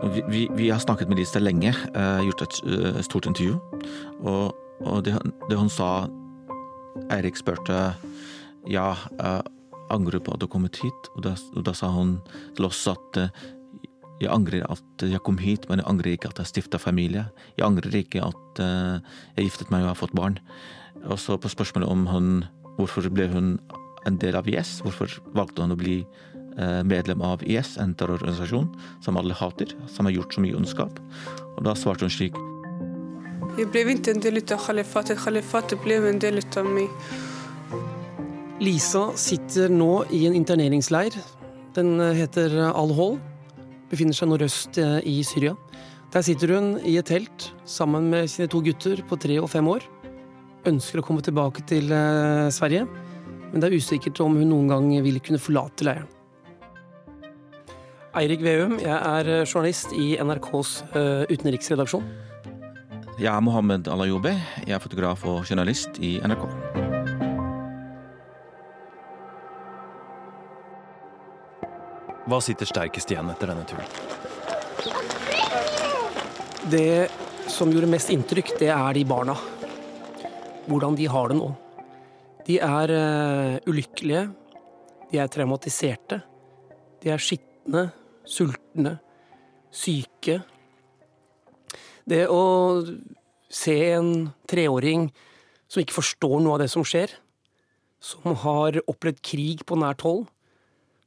vi, vi, vi, har snakket med Lisa lenge, uh, gjort et uh, stort intervju. Og, og det, det, hun sa Eirik spurte ja, jeg angrer på at du kom hit, og da, og da sa hun til oss at jeg angrer at jeg kom hit, men jeg angrer ikke at jeg stifta familie. Jeg angrer ikke at jeg giftet meg og har fått barn. Og så på spørsmålet om hun, hvorfor ble hun en del av IS, hvorfor valgte hun å bli medlem av IS, en terrororganisasjon som alle hater, som har gjort så mye ondskap. Og da svarte hun slik Jeg ble ikke en del av khalifatet. Khalifatet ble en del av meg. Lisa sitter nå i en interneringsleir. Den heter Al-Hol. Befinner seg nordøst i Syria. Der sitter hun i et telt sammen med sine to gutter på tre og fem år. Ønsker å komme tilbake til Sverige, men det er usikkert om hun noen gang vil kunne forlate leiren. Eirik Veum, jeg er journalist i NRKs utenriksredaksjon. Jeg er Mohammed Alayoube. Jeg er fotograf og journalist i NRK. Hva sitter sterkest igjen etter denne turen? Det som gjorde mest inntrykk, det er de barna. Hvordan de har det nå. De er uh, ulykkelige. De er traumatiserte. De er skitne, sultne, syke. Det å se en treåring som ikke forstår noe av det som skjer, som har opplevd krig på nært hold,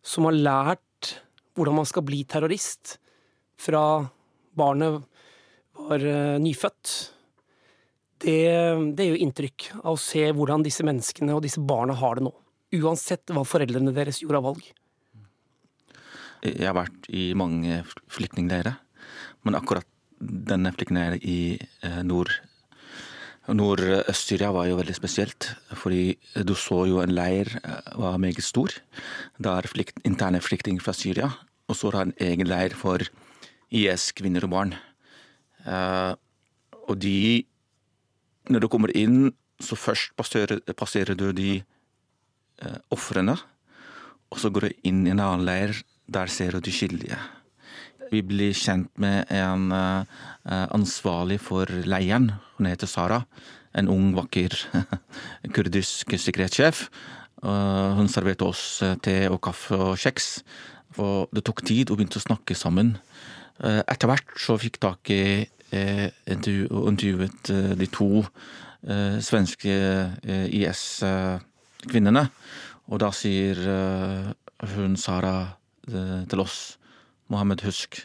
som har lært hvordan man skal bli terrorist fra barnet var nyfødt, det, det gjør inntrykk av å se hvordan disse menneskene og disse barna har det nå. Uansett hva foreldrene deres gjorde av valg. Jeg har vært i mange flyktningleirer, men akkurat denne flyktningleiren i nord Nordøst-Syria var jo veldig spesielt, fordi du så jo en leir var meget stor. Der flykt, interne flyktninger fra Syria, og så har en egen leir for IS, kvinner og barn. Uh, og de Når du kommer inn, så først passerer, passerer du de uh, ofrene, og så går du inn i en annen leir. Der ser du de skyldige. Vi blir kjent med en uh, ansvarlig for leiren. Hun heter Sara. En ung, vakker *laughs* kurdisk sikkerhetssjef. Uh, hun serverte oss te og kaffe og kjeks. Og det tok tid, og begynte å snakke sammen. Etter hvert så fikk tak i og intervjuet de to svenske IS-kvinnene. Og da sier hun Sara til oss, Mohammed, husk,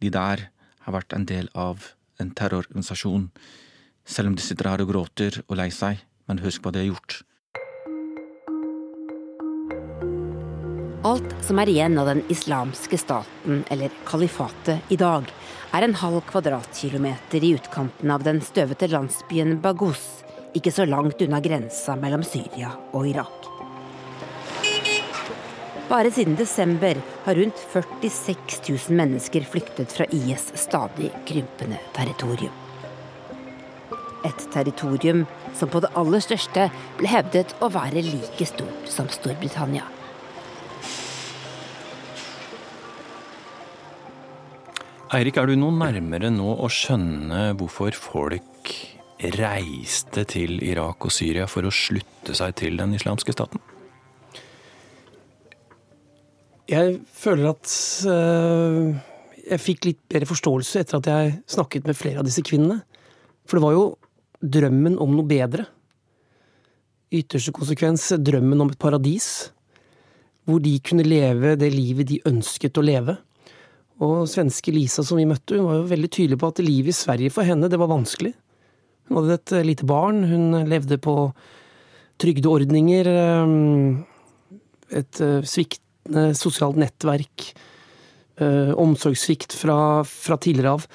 de der har vært en del av en terrororganisasjon. Selv om de sitter her og gråter og lei seg, men husk hva de har gjort. Alt som er igjen av den islamske staten, eller kalifatet, i dag, er en halv kvadratkilometer i utkanten av den støvete landsbyen Baghuz, ikke så langt unna grensa mellom Syria og Irak. Bare siden desember har rundt 46 000 mennesker flyktet fra IS stadig krympende territorium. Et territorium som på det aller største ble hevdet å være like stort som Storbritannia. Eirik, er du noe nærmere nå å skjønne hvorfor folk reiste til Irak og Syria for å slutte seg til den islamske staten? Jeg føler at uh, jeg fikk litt bedre forståelse etter at jeg snakket med flere av disse kvinnene. For det var jo drømmen om noe bedre. Ytterste konsekvens drømmen om et paradis. Hvor de kunne leve det livet de ønsket å leve. Og svenske Lisa som vi møtte, hun var jo veldig tydelig på at livet i Sverige for henne, det var vanskelig. Hun hadde et eh, lite barn, hun levde på trygdeordninger. Eh, et svikt sosialt nettverk, eh, omsorgssvikt fra, fra, tidligere av.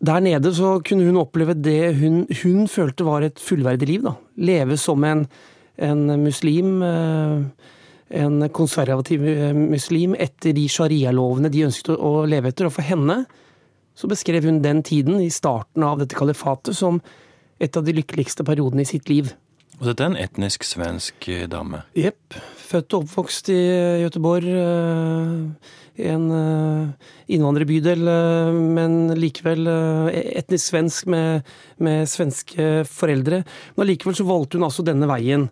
Der nede så kunne hun oppleve det hun, hun følte var et fullverdig liv. da. Leve som en, en muslim, eh, en konservativ eh, muslim, etter de sharia-lovene de ønsket å leve etter. Og for henne så beskrev hun den tiden, i starten av dette kalifatet, som et av de lykkeligste periodene i sitt liv. Og dette er en etnisk svensk dame? Jepp. Født og oppvokst i Gøteborg. Eh, en eh, innvandrerbydel, eh, men likevel etnisk svensk med, med svenske foreldre. Men allikevel så valgte hun altså denne veien.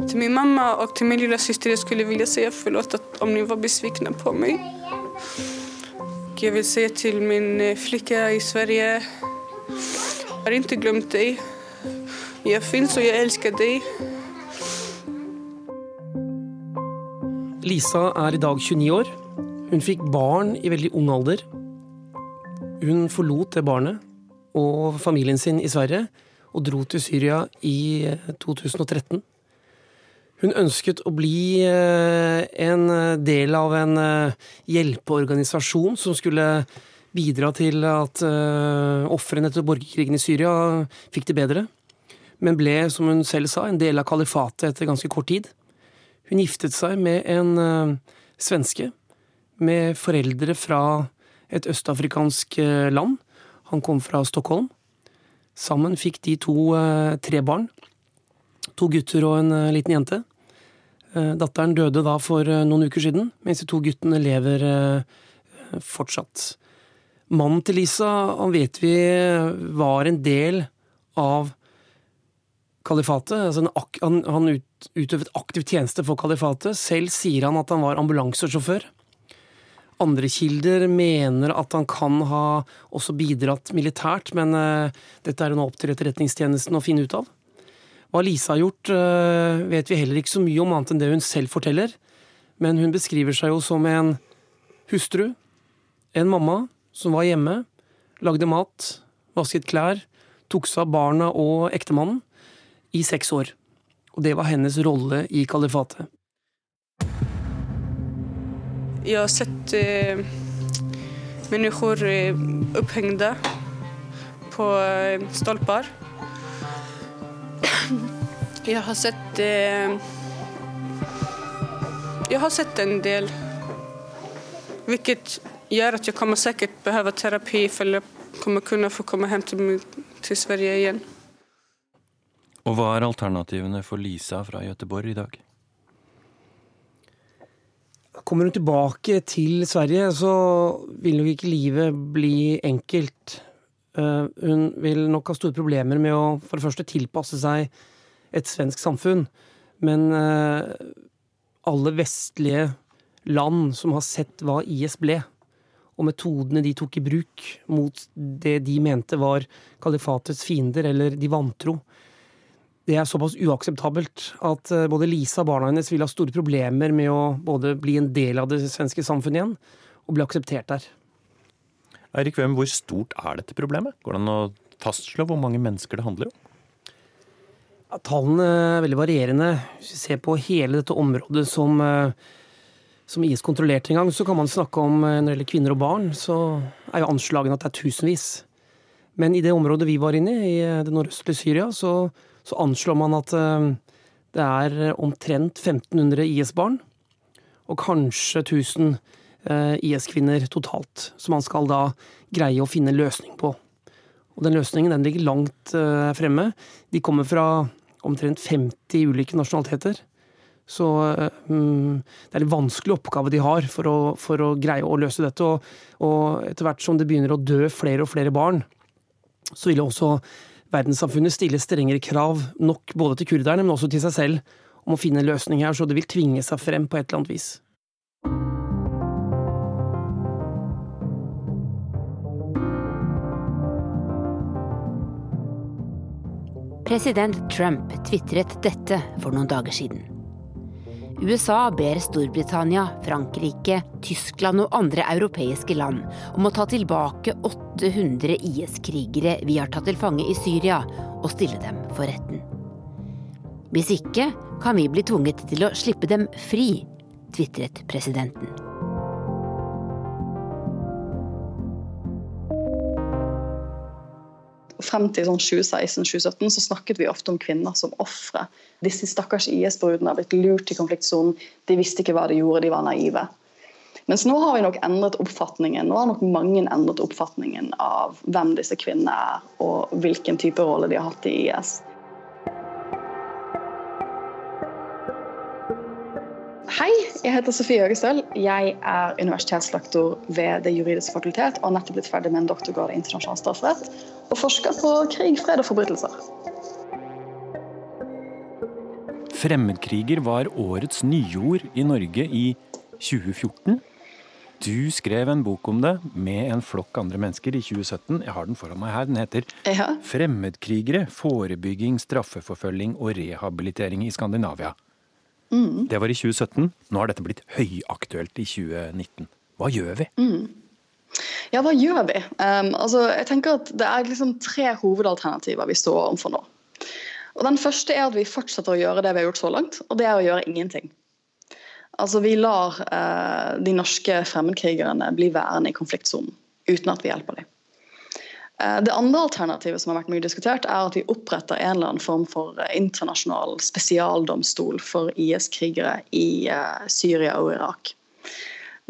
Til min mamma og til min lille søster jeg skulle ville si forlåt om dere var besvikne på meg. Jeg vil si til min flikke i Sverige jeg har ikke glemt deg. Jeg fins, og jeg elsker deg. Lisa er i dag 29 år. Hun fikk barn i veldig ung alder. Hun forlot det barnet og familien sin i Sverige og dro til Syria i 2013. Hun ønsket å bli eh, en del av en eh, hjelpeorganisasjon som skulle bidra til at eh, ofrene etter borgerkrigen i Syria fikk det bedre, men ble, som hun selv sa, en del av kalifatet etter ganske kort tid. Hun giftet seg med en uh, svenske med foreldre fra et østafrikansk uh, land. Han kom fra Stockholm. Sammen fikk de to uh, tre barn. To gutter og en liten jente. Datteren døde da for noen uker siden, mens de to guttene lever fortsatt. Mannen til Lisa han vet vi var en del av kalifatet. Altså han, han ut, utøvet aktiv tjeneste for kalifatet. Selv sier han at han var ambulansesjåfør. Andre kilder mener at han kan ha også bidratt militært, men uh, dette er nå opp til Etterretningstjenesten å finne ut av. Hva Lisa har gjort, uh, vet vi heller ikke så mye om, annet enn det hun selv forteller. Men hun beskriver seg jo som en hustru, en mamma, som var hjemme, lagde mat, vasket klær, tok seg av barna og ektemannen i seks år. Og det var hennes rolle i kalifatet. Jeg har sett eh, mennesker eh, opphengte på eh, stolper. Jeg har sett Jeg har sett en del. Hvilket gjør at jeg kommer sikkert behøve terapi for å få komme hjem til Sverige igjen. Og hva er alternativene for Lisa fra Gøteborg i dag? Kommer hun tilbake til Sverige, så vil nok ikke livet bli enkelt. Eh, hun vil nok ha store problemer med å for det første tilpasse seg et svensk samfunn. Men eh, alle vestlige land som har sett hva IS ble, og metodene de tok i bruk mot det de mente var kalifatets fiender, eller de vantro, det er såpass uakseptabelt at eh, både Lisa og barna hennes vil ha store problemer med å både bli en del av det svenske samfunnet igjen, og bli akseptert der. Eirik Wem, hvor stort er dette problemet? Går det an å fastslå hvor mange mennesker det handler om? Ja, tallene er veldig varierende. Hvis vi ser på hele dette området som, eh, som IS kontrollerte en gang, så kan man snakke om når det gjelder kvinner og barn, så er jo anslagene at det er tusenvis. Men i det området vi var inne i, i det nordøstlige Syria, så så anslår man at eh, det er omtrent 1500 IS-barn og kanskje 1000 eh, IS-kvinner totalt, som man skal da greie å finne løsning på. Og Den løsningen den ligger langt eh, fremme. De kommer fra omtrent 50 ulike nasjonaliteter. Så um, det er en vanskelig oppgave de har for å, for å greie å løse dette. Og, og, etter hvert som det begynner å dø flere og flere barn, så vil også verdenssamfunnet stiller strengere krav, nok både til kurderne, men også til seg selv, om å finne en løsning her, så det vil tvinge seg frem på et eller annet vis. President Trump tvitret dette for noen dager siden. USA ber Storbritannia, Frankrike, Tyskland og andre europeiske land om å ta tilbake 800 IS-krigere vi har tatt til fange i Syria, og stille dem for retten. Hvis ikke kan vi bli tvunget til å slippe dem fri, tvitret presidenten. frem til sånn 2016-2017 så snakket vi ofte om kvinner som ofre. Disse stakkars IS-brudene har blitt lurt i konfliktsonen. De visste ikke hva de gjorde, de var naive. Mens nå har vi nok endret oppfatningen nå har nok mange endret oppfatningen av hvem disse kvinnene er, og hvilken type rolle de har hatt i IS. Hei, jeg heter Sofie Øgestøl. Jeg er universitetslektor ved Det juridiske fakultet og nettopp blitt ferdig med en doktorgrad i internasjonal strafferett og forsker på krig, fred og forbrytelser. Fremmedkriger var årets nyord i Norge i 2014. Du skrev en bok om det med en flokk andre mennesker i 2017. Jeg har den foran meg her. Den heter ja. 'Fremmedkrigere forebygging, straffeforfølging og rehabilitering i Skandinavia'. Mm. Det var i 2017. Nå har dette blitt høyaktuelt i 2019. Hva gjør vi? Mm. Ja, hva gjør vi? Um, altså, jeg tenker at Det er liksom tre hovedalternativer vi står overfor nå. Og Den første er at vi fortsetter å gjøre det vi har gjort så langt, og det er å gjøre ingenting. Altså, Vi lar eh, de norske fremmedkrigerne bli værende i konfliktsonen uten at vi hjelper dem. Eh, det andre alternativet som har vært mye diskutert, er at vi oppretter en eller annen form for eh, internasjonal spesialdomstol for IS-krigere i eh, Syria og Irak.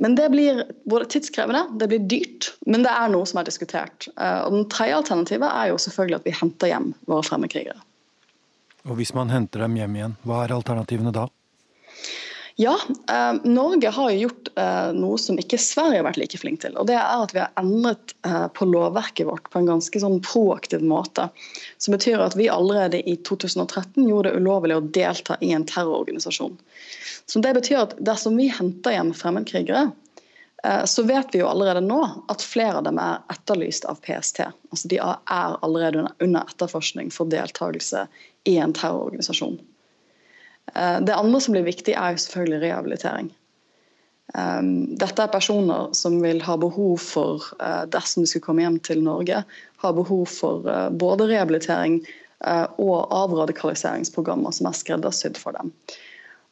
Men Det blir både tidskrevende, det blir dyrt, men det er noe som er diskutert. Og Den tredje alternativet er jo selvfølgelig at vi henter hjem våre fremmedkrigere. Og Hvis man henter dem hjem igjen, hva er alternativene da? Ja, eh, Norge har jo gjort eh, noe som ikke Sverige har vært like flink til. og Det er at vi har endret eh, på lovverket vårt på en ganske sånn proaktiv måte. Som betyr at vi allerede i 2013 gjorde det ulovlig å delta i en terrororganisasjon. Så det betyr at Dersom vi henter hjem fremmedkrigere, eh, så vet vi jo allerede nå at flere av dem er etterlyst av PST. Altså De er allerede under etterforskning for deltakelse i en terrororganisasjon. Eh, det andre som blir viktig, er jo selvfølgelig rehabilitering. Eh, dette er personer som vil ha behov for, eh, dersom de skulle komme hjem til Norge, ha behov for både rehabilitering og avradikaliseringsprogrammer som er skreddersydd for dem.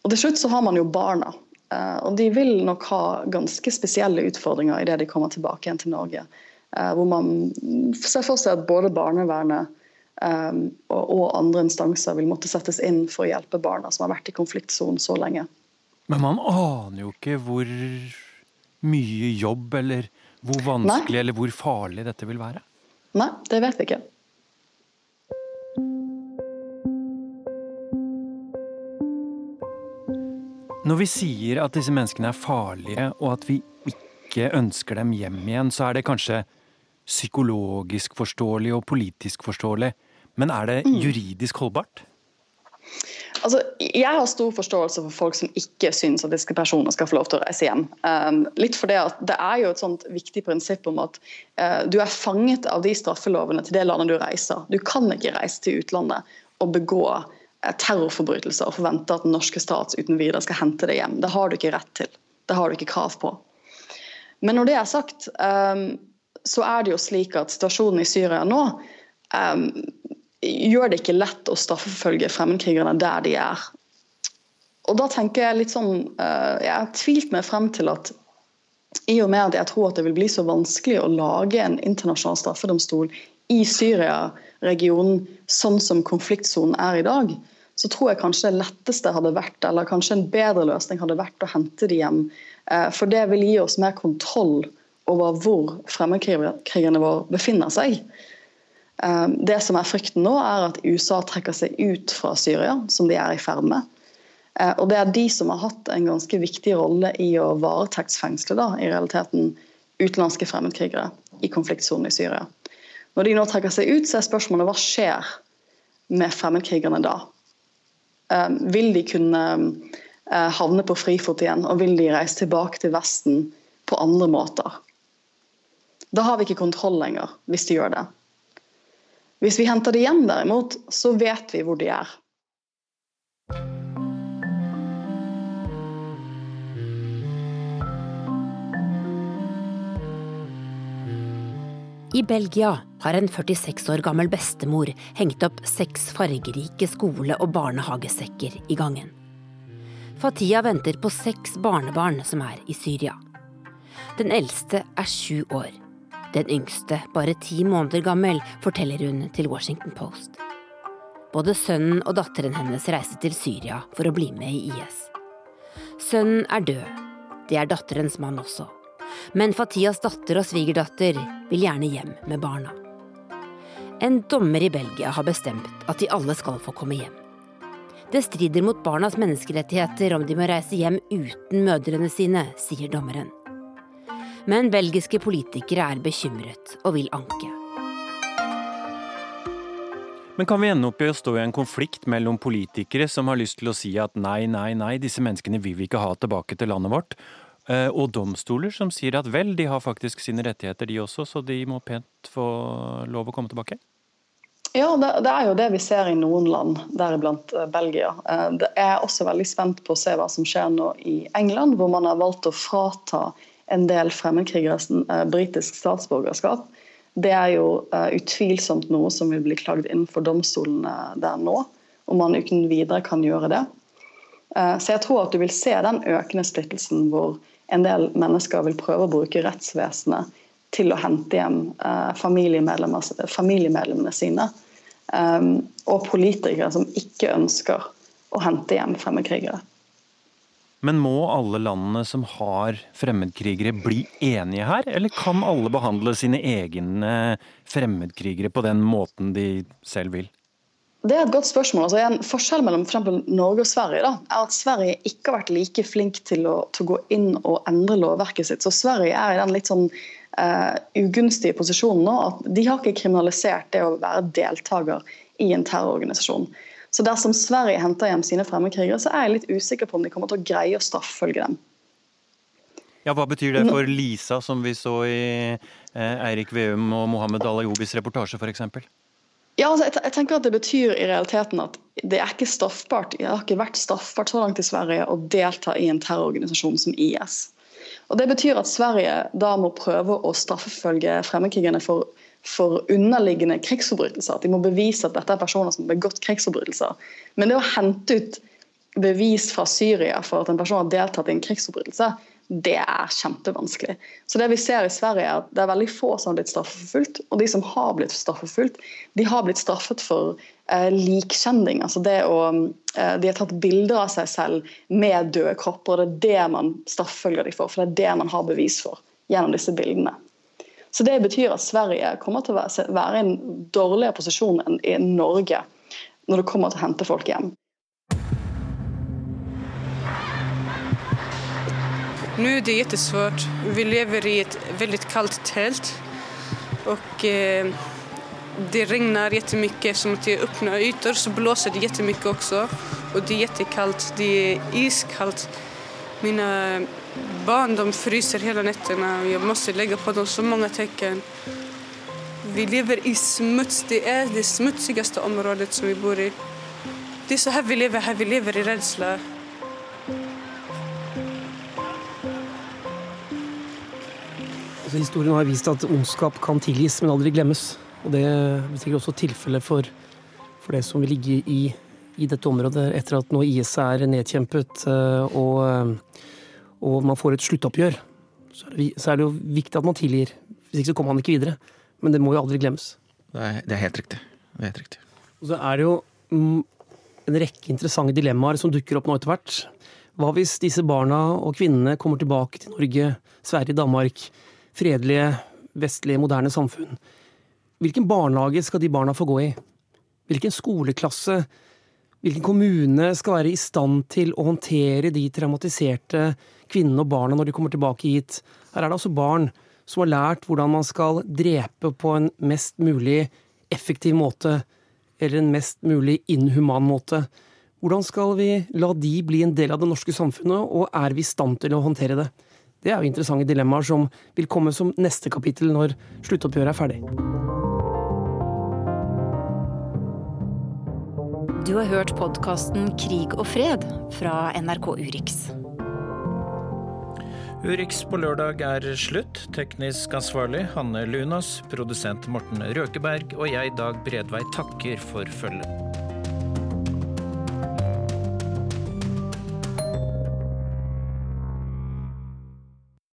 Og Til slutt så har man jo barna. Og De vil nok ha ganske spesielle utfordringer idet de kommer tilbake igjen til Norge. Hvor man ser for seg at både barnevernet og, og, andre instanser vil måtte settes inn for å hjelpe barna som har vært i konfliktsonen så lenge. Men man aner jo ikke hvor mye jobb eller hvor vanskelig Nei. eller hvor farlig dette vil være. Nei, det vet vi ikke. Når vi sier at disse menneskene er farlige, og at vi ikke ønsker dem hjem igjen, så er det kanskje psykologisk forståelig og politisk forståelig. Men er det mm. juridisk holdbart? Altså, jeg har stor forståelse for folk som ikke syns at disse personene skal få lov til å reise hjem. Um, litt for Det at det er jo et sånt viktig prinsipp om at uh, du er fanget av de straffelovene til det landet du reiser. Du kan ikke reise til utlandet og begå terrorforbrytelser og forvente at den norske stat uten videre skal hente deg hjem. Det har du ikke rett til. Det har du ikke krav på. Men når det er sagt, så er det jo slik at situasjonen i Syria nå gjør det ikke lett å straffeforfølge fremmedkrigerne der de er. Og da tenker Jeg litt sånn, jeg har tvilt meg frem til at i og med at jeg tror at det vil bli så vanskelig å lage en internasjonal straffedomstol i Syria-regionen sånn som konfliktsonen er i dag, så tror jeg kanskje det letteste hadde vært, eller kanskje en bedre løsning hadde vært å hente de hjem. Eh, for det vil gi oss mer kontroll over hvor fremmedkrigerne våre befinner seg. Eh, det som er frykten nå, er at USA trekker seg ut fra Syria, som de er i ferd med. Eh, og det er de som har hatt en ganske viktig rolle i å varetektsfengsle da, i realiteten utenlandske fremmedkrigere i konfliktsonen i Syria. Når de nå trekker seg ut, så er spørsmålet hva skjer med fremmedkrigerne da? Um, vil de kunne uh, havne på frifot igjen, og vil de reise tilbake til Vesten på andre måter? Da har vi ikke kontroll lenger, hvis de gjør det. Hvis vi henter de igjen, derimot, så vet vi hvor de er. I Belgia har en 46 år gammel bestemor hengt opp seks fargerike skole- og barnehagesekker i gangen. Fatia venter på seks barnebarn som er i Syria. Den eldste er sju år. Den yngste bare ti måneder gammel, forteller hun til Washington Post. Både sønnen og datteren hennes reiste til Syria for å bli med i IS. Sønnen er død. Det er datterens mann også. Men Fatias datter og svigerdatter vil gjerne hjem med barna. En dommer i Belgia har bestemt at de alle skal få komme hjem. Det strider mot barnas menneskerettigheter om de må reise hjem uten mødrene sine, sier dommeren. Men belgiske politikere er bekymret og vil anke. Men kan vi ende opp i å stå i en konflikt mellom politikere som har lyst til å si at nei, nei, nei, disse menneskene vil vi ikke ha tilbake til landet vårt, Eh, og domstoler som sier at vel, de har faktisk sine rettigheter de også, så de må pent få lov å komme tilbake? Ja, det, det er jo det vi ser i noen land, deriblant eh, Belgia. Eh, det er også veldig spent på å se hva som skjer nå i England, hvor man har valgt å frata en del fremmedkrigere britisk statsborgerskap. Det er jo utvilsomt noe som vil bli klagd inn for domstolene der nå, om man uten videre kan gjøre det. Så jeg tror at du vil se den økende splittelsen hvor en del mennesker vil prøve å bruke rettsvesenet til å hente hjem familiemedlemmene sine. Og politikere som ikke ønsker å hente hjem fremmedkrigere. Men må alle landene som har fremmedkrigere bli enige her, eller kan alle behandle sine egne fremmedkrigere på den måten de selv vil? Det er et godt spørsmål. Altså, en forskjell mellom for Norge og Sverige da, er at Sverige ikke har vært like flink til å, til å, gå inn og endre lovverket sitt. Så Sverige er i den litt sånn uh, ugunstige posisjonen nå at de har ikke kriminalisert det å være deltaker i en terrororganisasjon. Så dersom Sverige henter hjem sine fremmedkrigere, så er jeg litt usikker på om de kommer til å greie å straffølge dem. Ja, Hva betyr det for Lisa, som vi så i eh, Eirik Veum og Mohammed Alayobis reportasje f.eks.? Ja, altså, jeg, tenker at Det betyr i realiteten at det er ikke straffbart det har ikke vært straffbart så langt i Sverige å delta i en terrororganisasjon som IS. Og Det betyr at Sverige da må prøve å straffefølge fremmedkrigerne for, for underliggende krigsforbrytelser. At de må bevise at dette er personer som har begått krigsforbrytelser. Men det å hente ut bevis fra Syria for at en person har deltatt i en krigsforbrytelse, det er kjempevanskelig. Så det vi ser i Sverige er at det er veldig få som har blitt straffeforfulgt. Og de som har blitt straffeforfulgt, de har blitt straffet for eh, likkjending. Altså det å, eh, de har tatt bilder av seg selv med døde kropper, og det er det man straffefølger de for. For det er det man har bevis for gjennom disse bildene. Så Det betyr at Sverige kommer til å være i en dårligere posisjon enn i Norge når det kommer til å hente folk hjem. Nå er det jättesvårt. Vi lever i et veldig kaldt telt. Og eh, det regnar som Eftersom det er åpne yter. så blåser det kjempemye også. Og det er kjempekaldt. Det er iskaldt. Mina barn de fryser hele nätterna. Jag måste lägga på dem så mange tecken. Vi lever i smuts. Det er det smutsigste området som vi bor i. Det er så her vi lever, her vi lever i redsel. Historien har vist at ondskap kan tilgis, men aldri glemmes. Og det er sikkert også tilfellet for, for, det som vil ligge i, i, dette området etter at nå IS er nedkjempet eh, og, eh, og man får et sluttoppgjør. Så er, det, så er, det, jo viktig at man tilgir. Hvis ikke så kommer man ikke videre. Men det må jo aldri glemmes. Det er, det er helt riktig. Det er helt riktig. Og så er det jo mm, en rekke interessante dilemmaer som dukker opp nå etter hvert. Hva hvis disse barna og kvinnene kommer tilbake til Norge, Sverige, Danmark, fredelige, vestlige, moderne samfunn? Hvilken barnehage skal de barna få gå i? Hvilken skoleklasse? Hvilken kommune skal være i stand til å håndtere de traumatiserte kvinnene og barna når de kommer tilbake hit? Her er det altså barn som har lært hvordan man skal drepe på en mest mulig effektiv måte, eller en mest mulig inhuman måte. Hvordan skal vi la de bli en del av det norske samfunnet, og er vi i stand til å håndtere det? Det er jo interessante dilemmaer som vil komme som neste kapittel når sluttoppgjøret er ferdig. Du har hørt podkasten Krig og fred fra NRK Urix. Urix på lørdag er slutt. Teknisk ansvarlig Hanne Lunås, produsent Morten Røkeberg og jeg, Dag Bredvei, takker for følget.